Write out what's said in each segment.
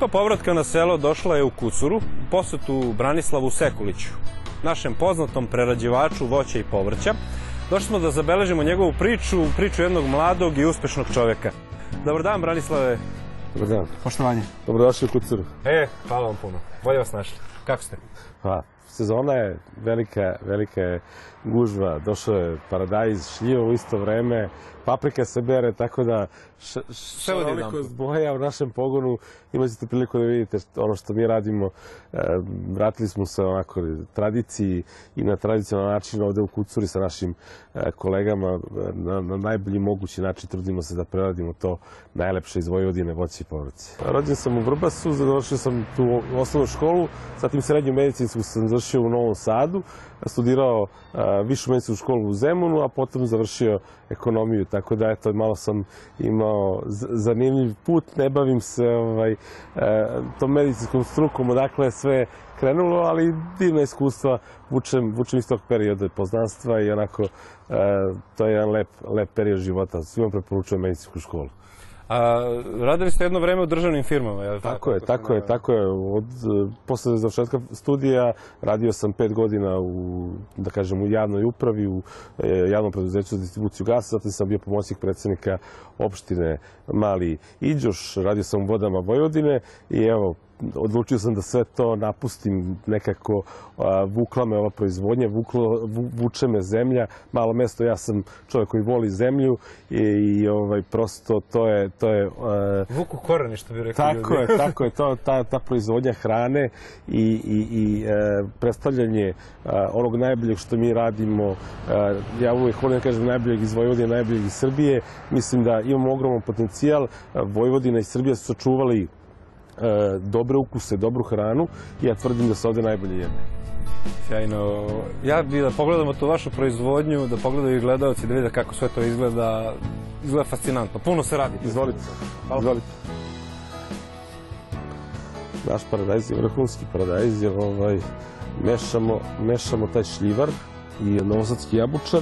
Ekipa povratka na selo došla je u Kucuru, u posetu Branislavu Sekuliću, našem poznatom prerađivaču voća i povrća. Došli smo da zabeležimo njegovu priču, priču jednog mladog i uspešnog čoveka. Dobar dan, Branislave. Dobar dan. Poštovanje. Dobrodošli u Kucuru. E, hvala vam puno. Bolje vas našli. Kako ste? Pa, sezona je velika, velika je gužva. Došao je paradajz, šljivo u isto vreme, paprika se bere, tako da šarolikost boja u našem pogonu imat ćete priliku da vidite ono što mi radimo. E, vratili smo se onako tradiciji i na tradicionalan način ovde u Kucuri sa našim e, kolegama e, na, na najbolji mogući način trudimo se da preradimo to najlepše iz Vojvodine voće i povrće. Rođen sam u Vrbasu, završio sam tu osnovnu školu, zatim srednju medicinsku sam završio u Novom Sadu, studirao višu medicinsku školu u Zemunu, a potom završio ekonomiju, tako da eto, malo sam imao zanimljiv put, ne bavim se ovaj, e, tom medicinskom strukom, odakle je sve krenulo, ali divna iskustva vučem, vučem iz tog perioda poznanstva i onako e, to je jedan lep, lep period života. Svima preporučujem medicinsku školu. A, radili ste jedno vreme u državnim firmama, je li tako? Tako je, tako je, tako je. Od, e, posle završetka studija radio sam pet godina u, da kažem, u javnoj upravi, u e, javnom preduzeću za distribuciju gasa, zatim sam bio pomoćnik predsednika opštine Mali Iđoš, radio sam u vodama Vojvodine i evo, odlučio sam da sve to napustim nekako, a, vukla me ova proizvodnja, vuklo, vu, vuče me zemlja, malo mesto, ja sam čovjek koji voli zemlju i, i ovaj, prosto to je, to je a, Vuku koreni, što bi rekli tako ljudi. je, tako je, to, ta, ta proizvodnja hrane i, i, i e, predstavljanje e, onog najboljeg što mi radimo, e, ja uvijek volim da kažem najboljeg iz Vojvodine, najboljeg iz Srbije, mislim da imamo ogroman potencijal, Vojvodina i Srbija su sačuvali dobre ukuse, dobru hranu i ja tvrdim da se ovde najbolje jede. Sjajno. Ja bih da pogledamo tu vašu proizvodnju, da pogledaju i gledalci, da vide kako sve to izgleda. Izgleda fascinantno. Puno se radi. Izvolite. Izvolite. Naš paradajz je vrhunski paradajz, jer ovaj, mešamo, mešamo taj šljivar i novosadski jabučar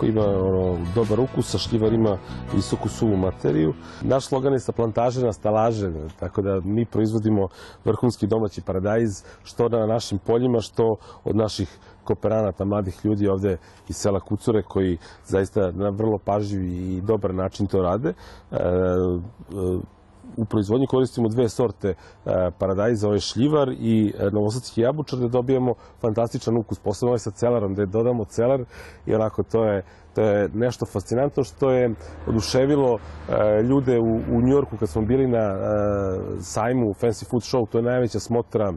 koji ima ono, dobar ukus, a šljivar ima visoku suvu materiju. Naš slogan je sa plantaže na stalaže, tako da mi proizvodimo vrhunski domaći paradajz, što na našim poljima, što od naših kooperanata, mladih ljudi ovde iz sela Kucure koji zaista na vrlo pažljiv i dobar način to rade. E, e, u proizvodnji koristimo dve sorte e, paradajza, ovaj šljivar i e, novosadski jabučar, da dobijemo fantastičan ukus, posebno ovaj sa celarom, da dodamo celar i onako to je, to je nešto fascinantno što je oduševilo e, ljude u, u Njorku kad smo bili na sajmu Fancy Food Show, to je najveća smotra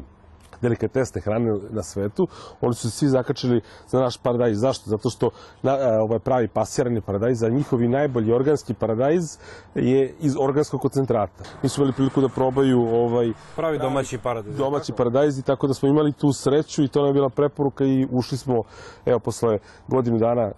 delikatesne hrane na svetu, oni su se svi zakačili za naš paradajz. Zašto? Zato što na, ovaj pravi pasirani paradajz, a njihovi najbolji organski paradajz je iz organskog koncentrata. Mi su imali priliku da probaju ovaj Pravi domaći paradajz. domaći paradajz i tako da smo imali tu sreću i to nam je bila preporuka i ušli smo, evo, posle godinu dana e,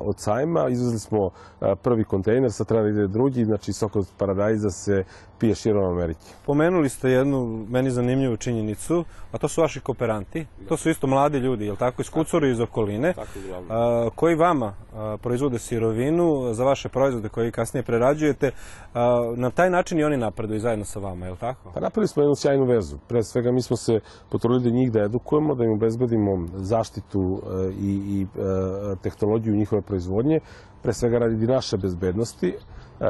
od sajma, izvezli smo e, prvi kontejner, sad treba da ide drugi, znači sok od paradajza se pije širom Amerike. Pomenuli ste jednu meni zanimljivu činjenicu, a to su vaši kooperanti. To su isto mladi ljudi, jel tako, iz Kucura i iz okoline, a, koji vama a, proizvode sirovinu za vaše proizvode koje kasnije prerađujete. A, na taj način i oni napreduju zajedno sa vama, jel tako? Pa napravili smo jednu sjajnu vezu. Pre svega mi smo se potrudili njih da edukujemo, da im obezbedimo zaštitu e, i, i e, tehnologiju njihove proizvodnje, pre svega radi naše bezbednosti,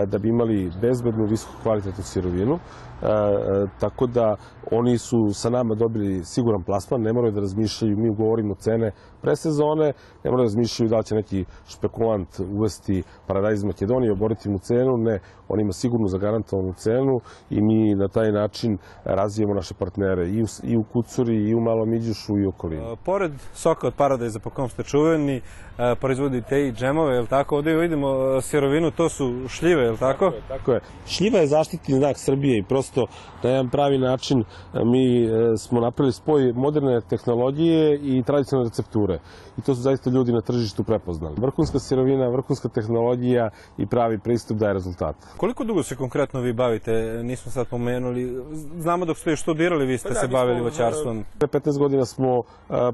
da bi imali bezbednu, visoko kvalitetnu sirovinu. E, e, tako da oni su sa nama dobili siguran plasman, ne moraju da razmišljaju, mi ugovorimo cene pre sezone, ne moraju da razmišljaju da li će neki špekulant uvesti paradajz Makedonije, oboriti mu cenu, ne, on ima sigurnu zagarantovanu cenu i mi na taj način razvijemo naše partnere i u, i u Kucuri, i u Malom Iđušu, i u okolini. A, Pored soka od paradajza po kom ste čuveni, a, proizvodite i džemove, jel tako? Ovde vidimo a, sirovinu, to su šljive, jel tako? Tako je. Šljiva je zaštitni znak Srbije i prosto na jedan pravi način e, mi e, smo napravili spoj moderne tehnologije i tradicionalne recepture. I to su zaista ljudi na tržištu prepoznali. Vrhunska sirovina, vrhunska tehnologija i pravi pristup daje rezultate. Koliko dugo se konkretno vi bavite? Nismo sad pomenuli. Znamo dok ste još studirali, vi ste se bavili voćarstvom. Pre 15 godina smo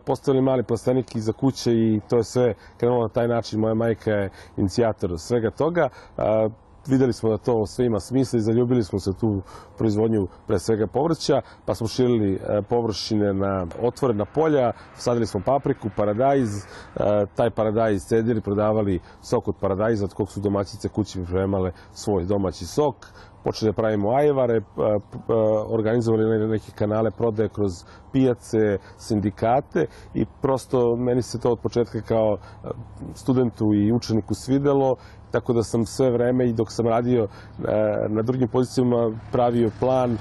postavili mali plastenik iza kuće i to je sve krenulo na taj način. Moja majka je inicijator svega toga. Videli smo da to sve ima smisla i zaljubili smo se tu proizvodnju pre svega povrća, pa smo širili e, površine na otvorena polja, sadili smo papriku, paradajz, e, taj paradajz cedili, prodavali sok od paradajza, od kog su domaćice kući pripremale svoj domaći sok, počeli da pravimo ajvare, organizovali neke kanale prodaje kroz pijace, sindikate i prosto meni se to od početka kao studentu i učeniku svidelo tako da sam sve vreme i dok sam radio na drugim pozicijama pravio plan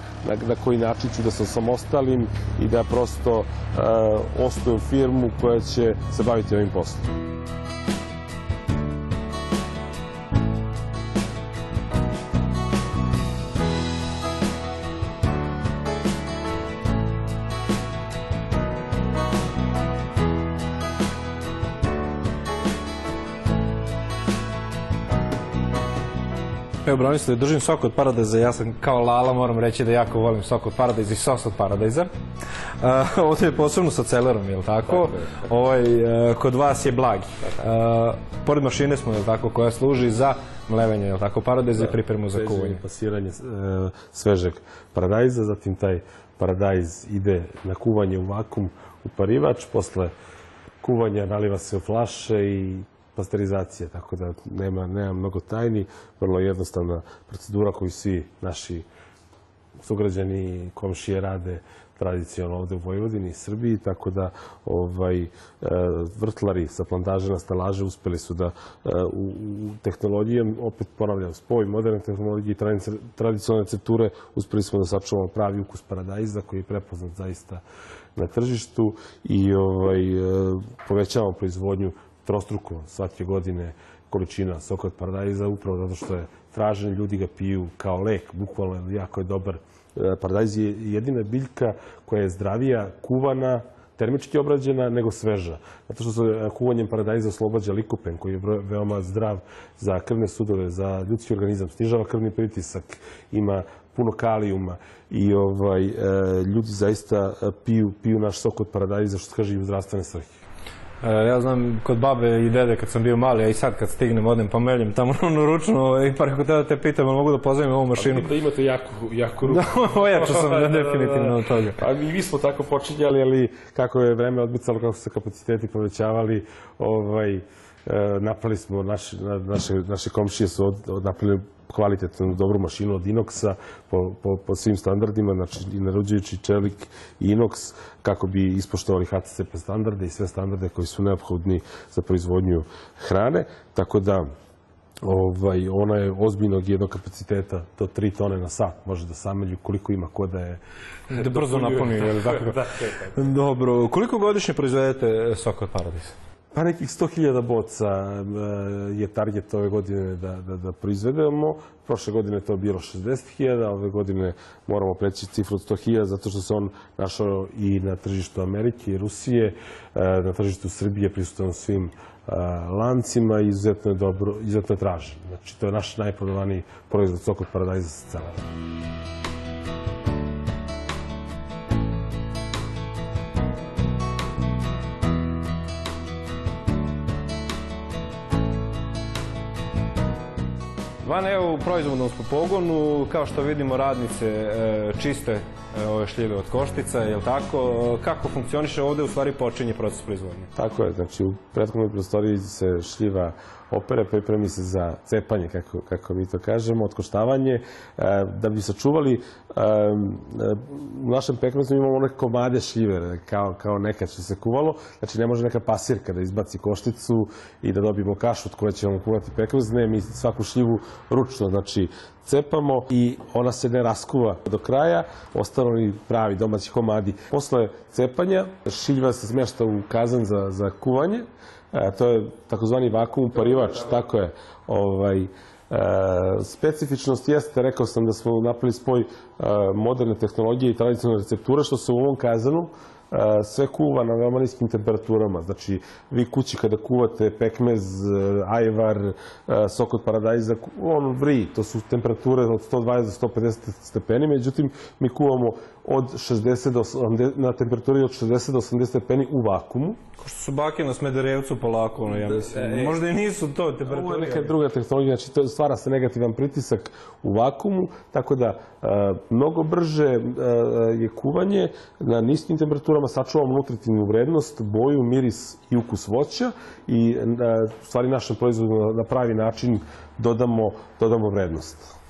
na, koji način ću da sam samostalim i da prosto osnujem firmu koja će se baviti ovim poslom. Branislav, držim sok od paradajza. Ja sam kao Lala, moram reći da jako volim sok od paradajza i sos od paradajza. Uh, ovdje je posebno sa celerom, je li tako? Ovaj, uh, kod vas je blagi. Uh, pored mašine smo, je li tako, koja služi za mlevenje, je li tako, paradajza i pripremu za kuvanje. Pasiranje svežeg paradajza, zatim taj paradajz ide na kuvanje u vakum u parivač, posle kuvanja naliva se u flaše i pasterizacije, tako da nema, nema mnogo tajni, vrlo jednostavna procedura koju svi naši sugrađani komšije rade tradicionalno ovde u Vojvodini i Srbiji, tako da ovaj, e, vrtlari sa plantaže na stalaže uspeli su da e, u, u tehnologijom, opet ponavljam, spoj moderne tehnologije i tradicionalne recepture, uspeli smo da sačuvamo pravi ukus paradajza koji je prepoznat zaista na tržištu i ovaj, e, povećavamo proizvodnju trostruko svake godine količina soka od paradajza, upravo zato što je tražen, ljudi ga piju kao lek, bukvalno jako je dobar. E, paradajz je jedina biljka koja je zdravija, kuvana, termički obrađena, nego sveža. Zato što se e, kuvanjem paradajza oslobađa likopen, koji je veoma zdrav za krvne sudove, za ljudski organizam, snižava krvni pritisak, ima puno kalijuma i ovaj, e, ljudi zaista piju, piju naš sok od paradajza, što se kaže i u zdravstvene svrhe. E, ja znam, kod babe i dede kad sam bio mali, a i sad kad stignem, odem pa meljem tamo ono ručno i par ako da te pitam, ali mogu da pozovem ovu mašinu. Da imate jaku, jaku ruku. Da, ojačao sam da, definitivno od toga. Pa i mi smo tako počinjali, ali kako je vreme odmicalo, kako su se kapaciteti povećavali, ovaj, e, napali smo, naši, naše, naše komšije su od, od, napali kvalitetnu, dobru mašinu od Inoxa po, po, po svim standardima, znači naruđujući čelik i Inox, kako bi ispoštovali HCCP standarde i sve standarde koji su neophodni za proizvodnju hrane. Tako da, ovaj, ona je ozbiljnog jednog kapaciteta, to 3 tone na sat može da samelju koliko ima ko da je... Da brzo napuni, je li tako? da, Dobro, koliko godišnje proizvedete sok od paradisa? Pa nekih 100.000 boca e, je target ove godine da, da, da proizvedemo. Prošle godine to bilo 60.000, ove godine moramo preći cifru od 100.000 zato što se on našao i na tržištu Amerike i Rusije, e, na tržištu Srbije prisutan svim e, lancima i izuzetno je, dobro, izuzetno je tražen. Znači, to je naš najprodavaniji proizvod sok od paradajza sa Van, evo u proizvodnom smo pogonu, kao što vidimo radnice e, čiste e, ove šljive od koštica, je li tako? Kako funkcioniše ovde, u stvari počinje proces proizvodnje? Tako je, znači u prethodnoj prostoriji se šljiva opere, pripremi se za cepanje, kako, kako mi to kažemo, otkoštavanje, e, da bi sačuvali, u našem pekmezu imamo one komade šljive, kao, kao nekad što se kuvalo, znači ne može neka pasirka da izbaci košticu i da dobijemo kašu od koje ćemo kuvati pekmez, ne, mi svaku šljivu ručno, znači cepamo i ona se ne raskuva do kraja, ostalo i pravi domaći komadi. Posle cepanja šiljiva se smješta u kazan za, za kuvanje, E, to je takozvani vakuum parivač, tako je. Ovaj, e, specifičnost jeste, rekao sam da smo napravili spoj e, moderne tehnologije i tradicionalne recepture, što se u ovom kazanu sve kuva na veoma niskim temperaturama. Znači, vi kući kada kuvate pekmez, ajvar, sok od paradajza, on vri. To su temperature od 120 do 150 stepeni. Međutim, mi kuvamo od 60 do 80, na temperaturi od 60 do 80 stepeni u vakumu. Ko što su bake na Smederevcu polako, ono, ja mislim. Možda i nisu to temperature. Ovo je neka druga tehnologija, znači to stvara se negativan pritisak u vakumu, tako da mnogo brže je kuvanje na niskim temperaturama, sačuvamo nutritivnu vrednost, boju, miris i ukus voća i u stvari našem proizvodu na pravi način dodamo, dodamo vrednost.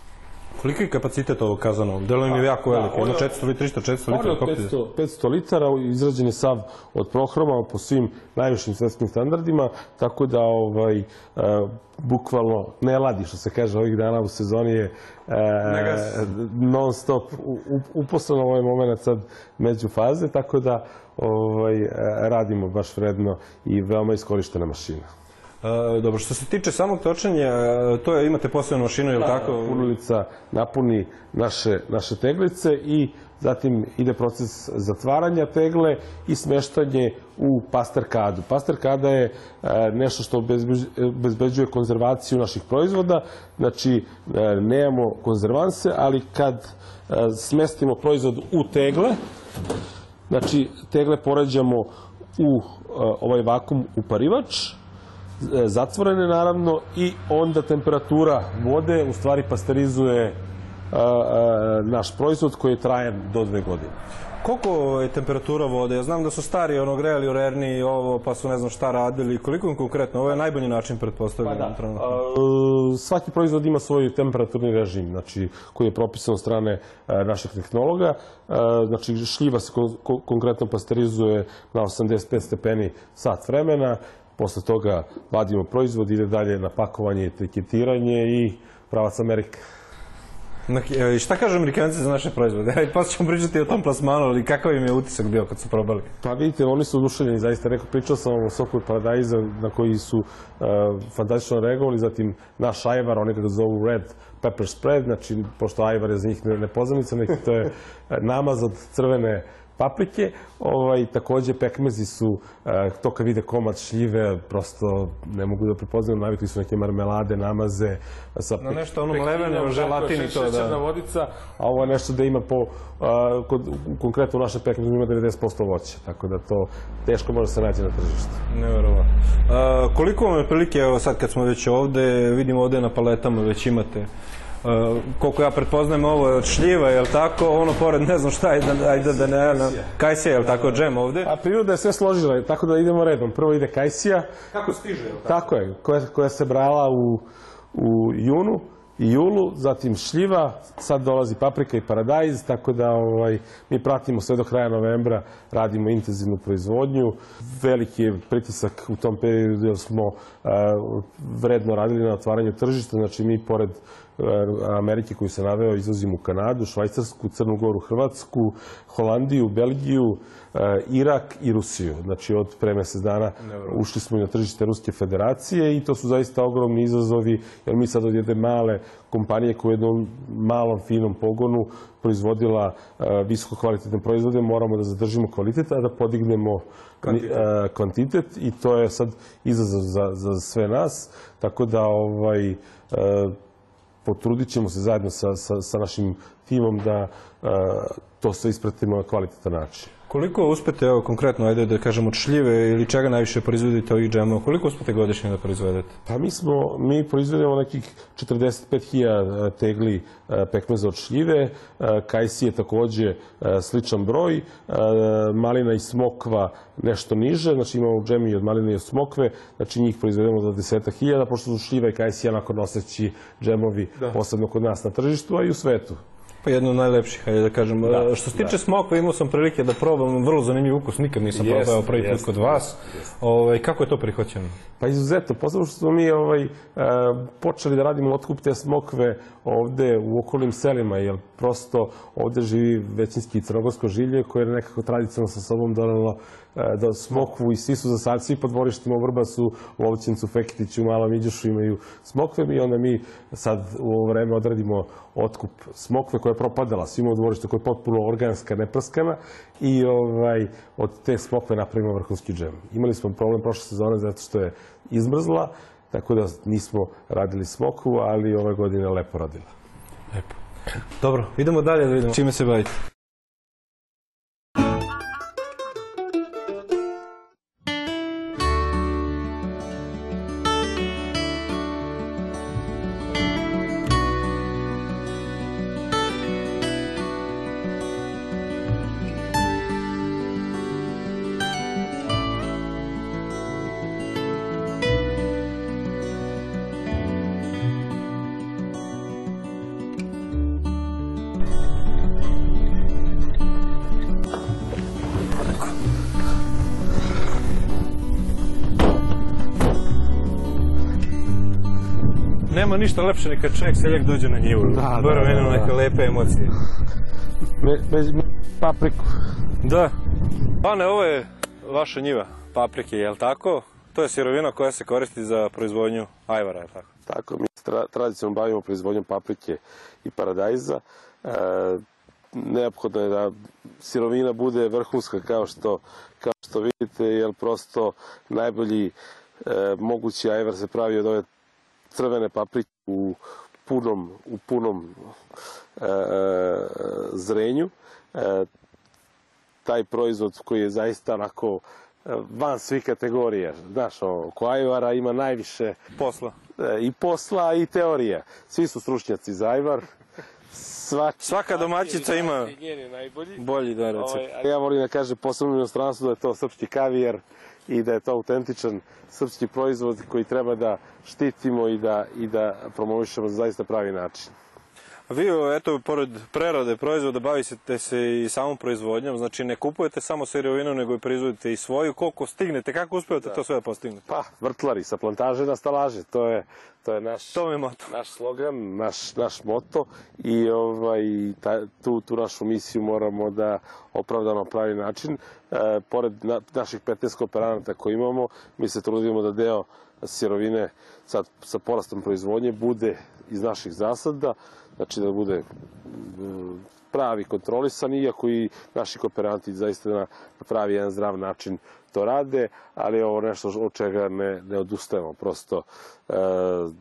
Koliki je kapacitet ovog kazanovog? Delo mi je jako veliko, jedno 400 li 300, 400 litara. On je 500, 500 litara, izrađen je sav od prohroma po svim najvišim svetskim standardima, tako da ovaj, e, bukvalno ne ladi, što se kaže ovih dana u sezoni je e, non stop uposleno ovaj moment sad među faze, tako da ovaj, radimo baš vredno i veoma iskorištena mašina. E, dobro, što se tiče samog točenja, e, to je, imate posebnu mašinu, je li tako? Punilica napuni naše, naše teglice i zatim ide proces zatvaranja tegle i smeštanje u pasterkadu. Pasterkada je e, nešto što obezbeđuje konzervaciju naših proizvoda, znači nemamo konzervanse, ali kad smestimo proizvod u tegle, znači tegle poređamo u ovaj vakum uparivač, E, zatvorene naravno i onda temperatura vode u stvari pasterizuje e, e, naš proizvod koji traje do dve godine. Koliko je temperatura vode? Ja znam da su stari ono grejali u Rerni i ovo, pa su ne znam šta radili. Koliko im konkretno? Ovo je najbolji način, pretpostavljam. Pa da. svaki proizvod ima svoj temperaturni režim, znači, koji je propisan od strane naših tehnologa. znači, šljiva se konkretno pasterizuje na 85 stepeni sat vremena. Posle toga vadimo proizvod, ide dalje na pakovanje, etiketiranje i pravac Amerika. I šta kažu Amerikanci za naše proizvode? Posle ćemo pričati o tom plasmanu, ali kakav im je utisak bio kad su probali? Pa vidite, oni su oduševljeni, zaista rekao, pričao sam o soku od paradajza na koji su uh, fantastično reagovali, zatim naš ajvar, oni ga zovu red pepper spread, znači, pošto ajvar je za njih nepoznanica, neki to je namaz od crvene paprike. Ovaj, takođe, pekmezi su, e, to kad vide komad šljive, prosto ne mogu da prepoznaju, navikli su neke marmelade, namaze. Sa no nešto ono mleveno, želatini to, da. Šećerna vodica, a ovo je nešto da ima po, a, kod, konkretno u našem pekmezu ima 90% voća, tako da to teško može se naći na tržištu. Neverovatno. Koliko vam je prilike, evo sad kad smo već ovde, vidimo ovde na paletama već imate koliko ja pretpoznajem ovo je od šljiva, je li tako? Ono pored ne znam šta, ajde, ajde da ne... Ne, kajsija, je li tako, džem ovde? A priroda je sve složila, tako da idemo redom. Prvo ide kajsija. Kako stiže, je li tako? Tako je, koja, koja se brala u, u junu i julu, zatim šljiva, sad dolazi paprika i paradajz, tako da ovaj, mi pratimo sve do kraja novembra, radimo intenzivnu proizvodnju. Veliki je pritisak u tom periodu jer smo uh, vredno radili na otvaranju tržišta, znači mi pored Amerike koju se naveo izvozimo u Kanadu, Švajcarsku, Crnu Goru, Hrvatsku, Holandiju, Belgiju, Irak i Rusiju. Znači od pre mesec dana ušli smo i na tržište Ruske federacije i to su zaista ogromni izazovi, jer mi sad od jedne male kompanije koja u jednom malom finom pogonu proizvodila visoko kvalitetne proizvode, moramo da zadržimo kvalitet, a da podignemo kvantitet, kvantitet. I to je sad izazov za, za sve nas, tako da ovaj, potrudit ćemo se zajedno sa, sa, sa našim timom da to sve ispratimo na kvalitetan način. Koliko uspete, evo konkretno, ajde da kažemo od šljive ili čega najviše proizvodite ovih džemova, koliko uspete godišnje da proizvedete? Pa mi smo, mi proizvedemo nekih 45.000 tegli pekmeza od šljive, kajsi je takođe sličan broj, malina i smokva nešto niže, znači imamo džemi od maline i od smokve, znači njih proizvedemo za deseta hiljada, pošto su šljiva i kajsi onako noseći džemovi, da. posebno kod nas na tržištu, a i u svetu. Pa jedno od najlepših, hajde da kažem. Da, što se tiče da. smokva, imao sam prilike da probam vrlo zanimljiv ukus, nikad nisam yes, probao prvi put kod vas. Yes. Ovaj, kako je to prihvaćeno? Pa izuzetno, posebno što smo mi ovaj, e, počeli da radimo otkup te smokve ovde u okolnim selima, jer prosto ovde živi većinski crnogorsko žilje koje je nekako tradicionalno sa sobom donalo E, da smokvu i svi su za sad, svi po dvorištima u Vrbasu, u Ovćincu, Fekitiću, u Malom Iđušu imaju smokve i onda mi sad u ovo vreme odradimo otkup smokve koja koja je propadala, svi imamo dvorište koja je potpuno organska, neprskana i ovaj, od te smokve napravimo vrhunski džem. Imali smo problem prošle sezone zato što je izmrzla, tako da nismo radili smokvu, ali ove godine je lepo radila. Lepo. Dobro, idemo dalje da vidimo čime se bavite. Nema ništa lepše nek kad čovjek seljak dođe na njivu. Da, da, Moram da, jedno da. neke lepe emocije. Me, me, papriku. Da. Pane, ovo je vaša njiva paprike, je li tako? To je sirovina koja se koristi za proizvodnju ajvara, je li tako? Tako, mi tra, tradicionalno bavimo proizvodnjom paprike i paradajza. E, neophodno je da sirovina bude vrhunska kao što, kao što vidite, jer prosto najbolji e, mogući ajvar se pravi od ove crvene paprike u punom, u punom e, e, zrenju. E, taj proizvod koji je zaista onako e, van svih kategorija. Znaš, oko ajvara ima najviše Posla. e, i posla i teorija. Svi su stručnjaci za ajvar. Svaki, Svaka domaćica ima bolji da recept. Ovaj, a ja volim da kažem posebno u inostranstvu da je to srpski kavijer i da je to autentičan srpski proizvod koji treba da štitimo i da, i da promovišemo za zaista pravi način. Vi, eto, pored prerade proizvoda, bavite se i samom proizvodnjom, znači ne kupujete samo sirovinu, nego i proizvodite i svoju. Koliko stignete, kako uspevate to sve da postignete? Pa, vrtlari sa plantaže na stalaže, to je, to je naš... To je moto. naš slogan, naš, naš moto i ovaj, ta, tu, tu našu misiju moramo da opravdamo pravi način. E, pored na, naših 15 kooperanata koje imamo, mi se trudimo da deo sirovine sad, sa porastom proizvodnje bude iz naših zasada, znači da bude mm, pravi kontrolisan, iako i naši kooperanti zaista na pravi jedan zdrav način to rade, ali je ovo nešto od čega ne, ne odustajemo. Prosto e,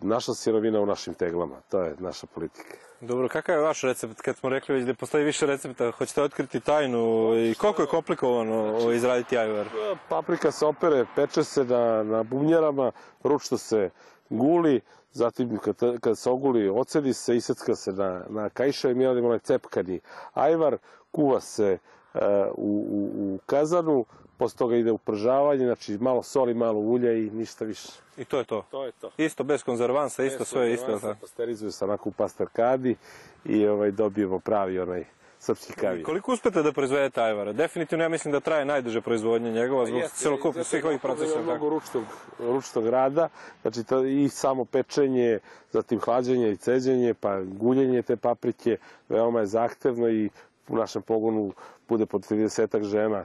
naša sirovina u našim teglama, to je naša politika. Dobro, kakav je vaš recept? Kad smo rekli već da postoji više recepta, hoćete otkriti tajnu i koliko je komplikovano izraditi ajvar? Paprika se opere, peče se na, na bubnjarama, ručno se guli, zatim kad, kad se oguli, ocedi se, isecka se na, na kajša i mi radimo onaj cepkani ajvar, kuva se e, u, u, u kazanu, posle toga ide u pržavanje, znači malo soli, malo ulja i ništa više. I to je to. To je to. Isto bez konzervansa, isto sve je isto. tako? Pasterizuje se onako u pasterkadi i ovaj, dobijemo pravi onaj srpski kavijer. Koliko uspete da proizvedete ajvara? Definitivno ja mislim da traje najduže proizvodnja njegova zbog Jeste, celokupnih svih ovih procesa. Mnogo Tako. ručnog, ručnog rada, znači to i samo pečenje, zatim hlađenje i ceđenje, pa guljenje te paprike, veoma je zahtevno i u našem pogonu bude po 30 žena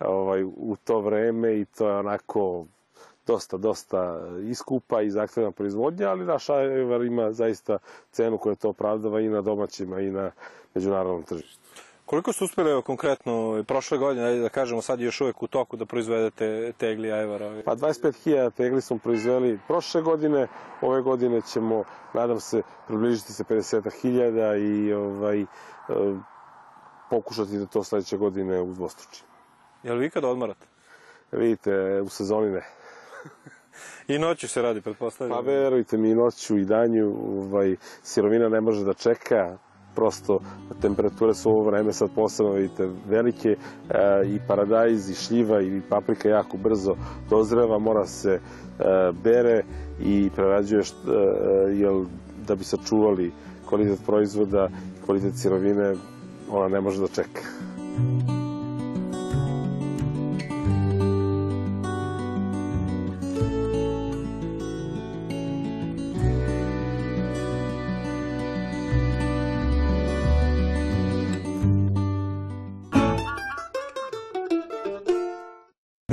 ovaj, u to vreme i to je onako dosta, dosta iskupa i zahtevna proizvodnja, ali naš ajvar ima zaista cenu koja to opravdava i na domaćima i na međunarodnom tržištu. Koliko ste uspeli evo, konkretno prošle godine, da kažemo sad je još uvek u toku da proizvedete tegli ajvara? Pa 25.000 tegli smo proizveli prošle godine, ove godine ćemo, nadam se, približiti se 50.000 i ovaj, e, pokušati da to sledeće godine udvostručimo. Jel vi ikada odmarate? Vidite, u sezoni ne. I noću se radi, pretpostavljam. Pa verujte mi, i noću i danju, ovaj, sirovina ne može da čeka, prosto temperature su ovo vreme sad posebno, vidite, velike e, i paradajz i šljiva i paprika jako brzo dozreva, mora se e, bere i prerađuje št, e, jel, da bi sačuvali kvalitet proizvoda i kvalitet sirovine, ona ne može da čeka.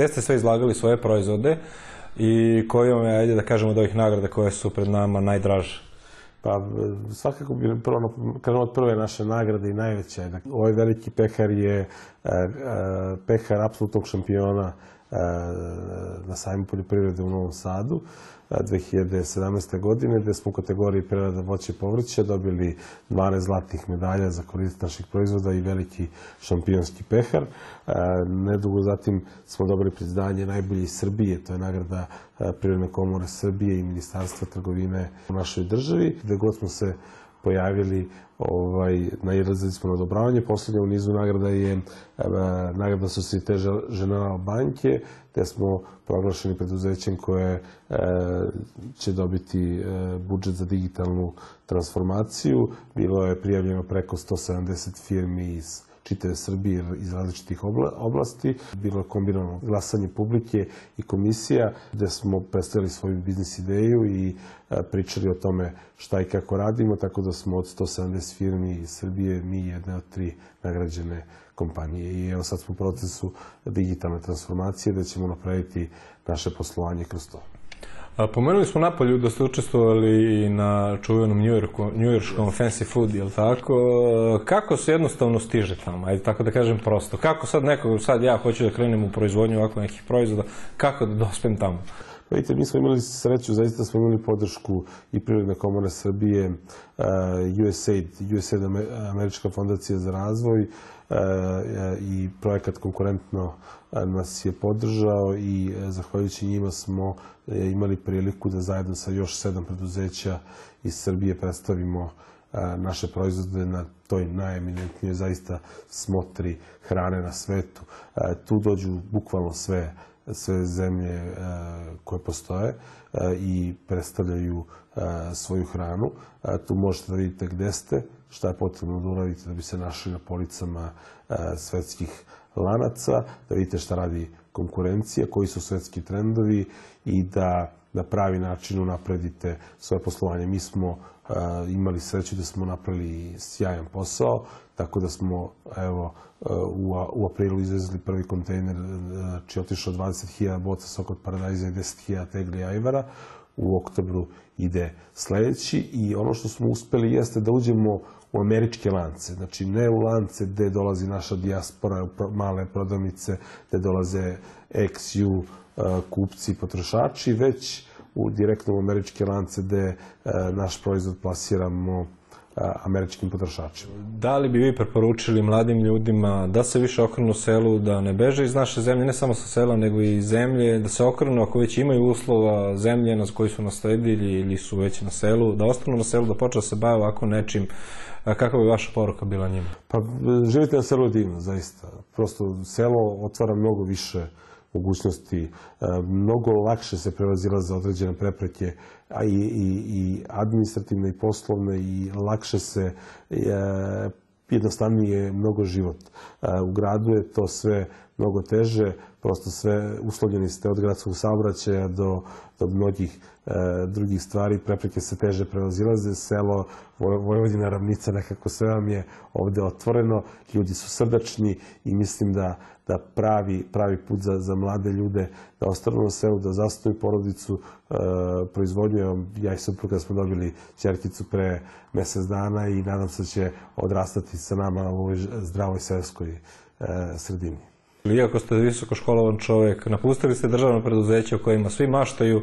Gde ste sve izlagali svoje proizvode i koji vam je, ajde da kažemo, od ovih nagrada koje su pred nama najdraže? Pa svakako bi prvo krenuo od prve naše nagrade i najveća. Dakle, ovaj veliki pehar je e, e, pehar apsolutnog šampiona na sajmu poljoprivrede u Novom Sadu. 2017. godine, gde smo u kategoriji prerada voća i povrća dobili 12 zlatnih medalja za korist naših proizvoda i veliki šampionski pehar. Nedugo zatim smo dobili priznanje najbolji iz Srbije, to je nagrada Prirodne komore Srbije i Ministarstva trgovine u našoj državi, gde god smo se pojavili ovaj, nailazili smo na odobravanje. Poslednja u nizu nagrada je e, nagrada Societe General banke, gde smo proglašeni preduzećem koje e, će dobiti e, budžet za digitalnu transformaciju. Bilo je prijavljeno preko 170 firmi iz čitave Srbije iz različitih oblasti. Bilo je kombinano glasanje publike i komisija gde smo predstavili svoju biznis ideju i e, pričali o tome šta i kako radimo, tako da smo od 170 firmi iz Srbije mi jedne od tri nagrađene kompanije. I evo sad smo u procesu digitalne transformacije da ćemo napraviti naše poslovanje kroz to. Pomenuli smo napolju da ste učestvovali i na čuvenom njujorškom fancy food, je li tako? Kako se jednostavno stiže tamo? Ajde tako da kažem prosto. Kako sad neko, sad ja hoću da krenem u proizvodnju ovako nekih proizvoda, kako da dospem tamo? Vidite, mi smo imali sreću, zaista smo imali podršku i Prirodne komore Srbije, USAID, USAID Američka fondacija za razvoj i projekat Konkurentno nas je podržao i zahvaljujući njima smo imali priliku da zajedno sa još sedam preduzeća iz Srbije predstavimo naše proizvode na toj najeminentnijoj zaista smotri hrane na svetu. Tu dođu bukvalno sve sve zemlje koje postoje i predstavljaju svoju hranu. Tu možete da vidite gde ste, šta je potrebno da uradite da bi se našli na policama svetskih lanaca, da vidite šta radi konkurencija, koji su svetski trendovi i da na pravi način unapredite svoje poslovanje. Mi smo imali sreću da smo napravili sjajan posao, tako da smo evo, u, u aprilu izvezli prvi kontejner, znači otišao 20.000 boca sok od paradajza i 10.000 tegli ajvara. U oktobru ide sledeći i ono što smo uspeli jeste da uđemo u američke lance, znači ne u lance gde dolazi naša dijaspora, male prodavnice, gde dolaze XU kupci i potrošači, već u direktno u američke lance gde naš proizvod plasiramo američkim potrošačima. Da li bi vi preporučili mladim ljudima da se više okrenu selu, da ne beže iz naše zemlje, ne samo sa sela, nego i iz zemlje, da se okrenu ako već imaju uslova zemlje na koji su nasledili ili su već na selu, da ostanu na selu, da počne da se bave ovako nečim Kakva bi vaša poruka bila njima? Pa, živite na selu divno, zaista. Prosto, selo otvara mnogo više mogućnosti, mnogo lakše se prevazila za određene prepreke, a i, i, i administrativne i poslovne i lakše se e, jednostavnije mnogo život. U gradu je to sve mnogo teže, prosto sve uslovljeni ste od gradskog saobraćaja do, do mnogih e, drugih stvari, prepreke se teže prevazilaze, selo Vojvodina ravnica, nekako sve vam je ovde otvoreno, ljudi su srdačni i mislim da, da pravi, pravi put za, za mlade ljude da ostanu na selu, da zastoju porodicu, e, proizvodnju. Ja i supruga smo dobili čerkicu pre mesec dana i nadam se da će odrastati sa nama u ovoj zdravoj selskoj e, sredini. Iako ste visoko školovan čovek, napustili ste državno preduzeće u kojima svi maštaju,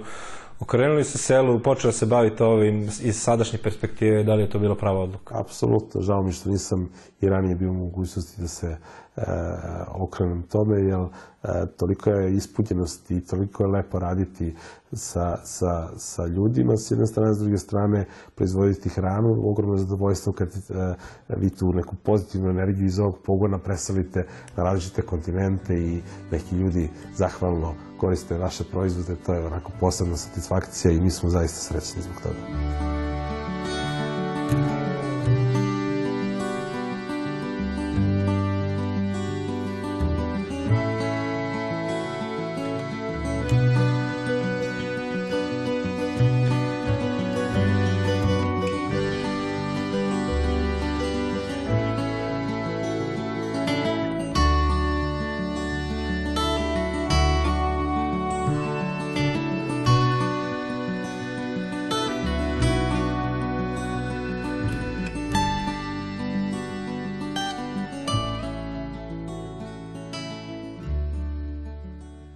okrenuli se selu, počeli se baviti ovim iz sadašnje perspektive, da li je to bila prava odluka? Apsolutno, žao mi što nisam i ranije bio u mogućnosti da se okrenem tome, jer e, toliko je ispunjenost i toliko je lepo raditi sa, sa, sa ljudima s jedne strane, s druge strane proizvoditi hranu, ogromno zadovoljstvo kad e, vi tu neku pozitivnu energiju iz ovog pogona preselite na različite kontinente i neki ljudi zahvalno koriste vaše proizvode, to je onako posebna satisfakcija i mi smo zaista srećni zbog toga.